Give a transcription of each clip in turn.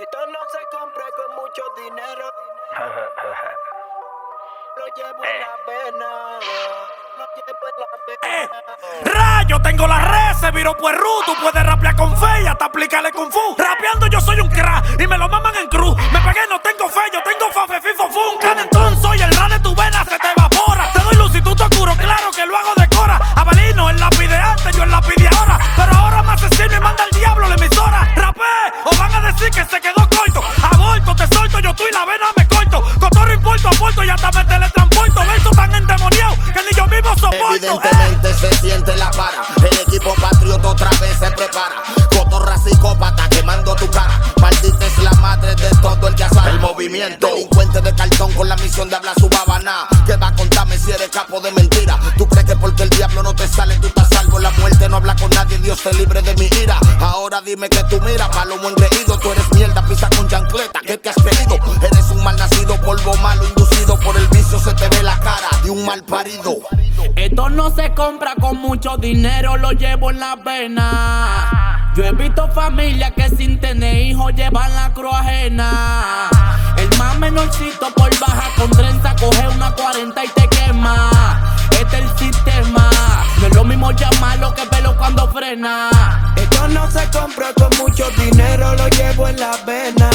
Esto no se compra con mucho dinero. Lo llevo en la vena. Lo llevo en la Eh, vena. rayo, tengo la red, se viró puerru. Tú puedes rapear con fe y hasta aplicarle kung fu. Rapeando yo soy un crack y me lo maman en cruz. Me pegué, no tengo fe, yo tengo fa, fe, fifo, fun. Canentón, soy el rap de tu vena, se te evapora. Te doy luz y tú te oscuro, claro que lo hago de se quedó corto. Aborto, te solto, yo tú y la vena me corto. Cotorro importo a puerto y hasta me teletransporto. Verso tan endemoniado que ni yo mismo soporto. eh. Evidentemente se siente la para. El equipo patriota otra vez se prepara. Cotorra psicópata quemando tu cara. Maldita es la madre de todo el que sabe. El movimiento. Delincuente de cartón con la misión de hablar su babana. Que va a contarme si eres capo de mentira. Tú crees que porque el diablo no te sale, tú estás salvo. La muerte no habla con nadie, Dios te libre de mi ira. Ahora dime que tú miras, palomo engreído. Eres un mal nacido, polvo malo, inducido por el vicio. Se te ve la cara de un mal parido. Esto no se compra con mucho dinero, lo llevo en la vena. Yo he visto familias que sin tener hijos llevan la cruz ajena. El más menorcito por baja con 30 coge una 40 y te quema. Este es el sistema. No es lo mismo llamarlo que verlo cuando frena. Esto no se compra con mucho dinero, lo llevo en la vena.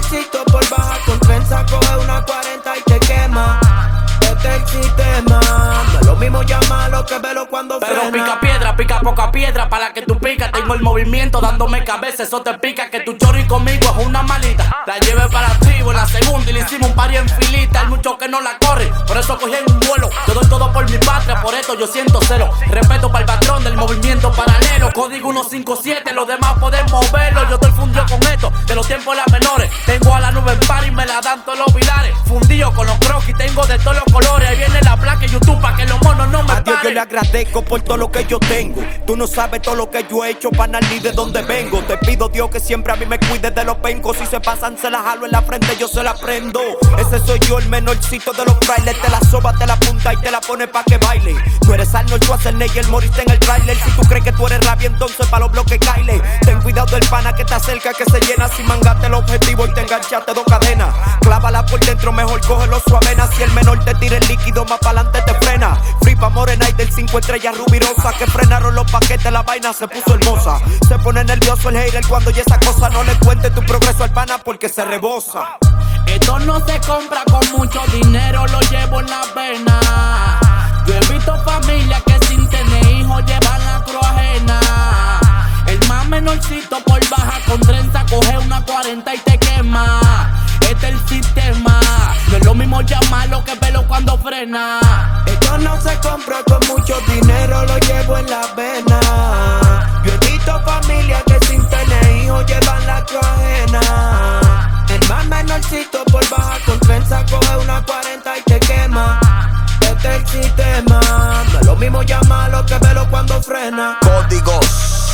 Menorcito por baja con trenza coge una 40 y te quema. Este es el sistema. No es lo mismo llamarlo que verlo cuando Pero frena. pica piedra, pica poca piedra para que tú pica. Tengo el movimiento dándome cabeza, eso te pica. Que tu chorro y conmigo es una malita. La llevé para activo en la segunda y le hicimos un pari en filita. Hay muchos que no la corren, por eso cogí en un vuelo. Yo doy todo por mi patria, por esto yo siento celo. Respeto para el patrón del movimiento paralelo. Código 157, los demás podemos verlo. Los pilares. Fundido con los croquis, tengo de todos los colores. Ahí viene la placa YouTube para que los monos no me A Dios yo le agradezco por todo lo que yo tengo. Tú no sabes todo lo que yo he hecho para ni de dónde vengo. Te pido Dios que siempre a mí me cuide de los pencos. Si se pasan, se la jalo en la frente, yo se la prendo. Ese soy yo, el menorcito de los frailes. Te la soba, te la punta y te la pone pa' que baile. Tú eres Arnold Schwarzenegger, moriste en el trailer. Si tú crees que tú eres rabia, entonces pa' los bloques caile. Del pana que está cerca, que se llena sin mangarte el objetivo y te enganchaste dos cadenas. Clávala por dentro, mejor cógelo suavena. Si el menor te tira el líquido, más pa'lante te frena. Free pa' Morena y del 5 estrellas rubirosa. Que frenaron los paquetes, la vaina se puso hermosa. Se pone nervioso el hater cuando ya esa cosa no le cuente tu progreso al pana porque se rebosa. Esto no se compra con mucho dinero, lo llevo en la vena. Yo he visto familias que sin tener hijos llevan la cruz ajena. Menorcito por baja con 30 coge una 40 y te quema. Este es el sistema. No es lo mismo llamarlo que verlo cuando frena. Esto no se compra con mucho dinero, lo llevo en la vena. Yo he visto familias que sin tener hijos llevan la ajena. El más menorcito por baja con trenza coge una 40 y te quema. Este es el sistema. No es lo mismo llamarlo que verlo cuando frena. Códigos,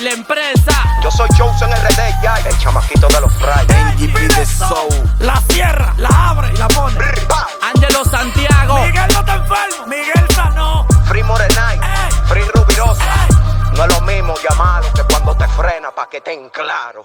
la empresa. Yo soy Chosen RD, ya, el chamaquito de los frailes. NGP de Soul. La cierra, la abre y la pone. Angelo Santiago. Miguel no te enfermo, Miguel sanó. Free Morenite, Ey. Free Rubirosa. Ey. No es lo mismo llamarlo que cuando te frena pa' que ten claro.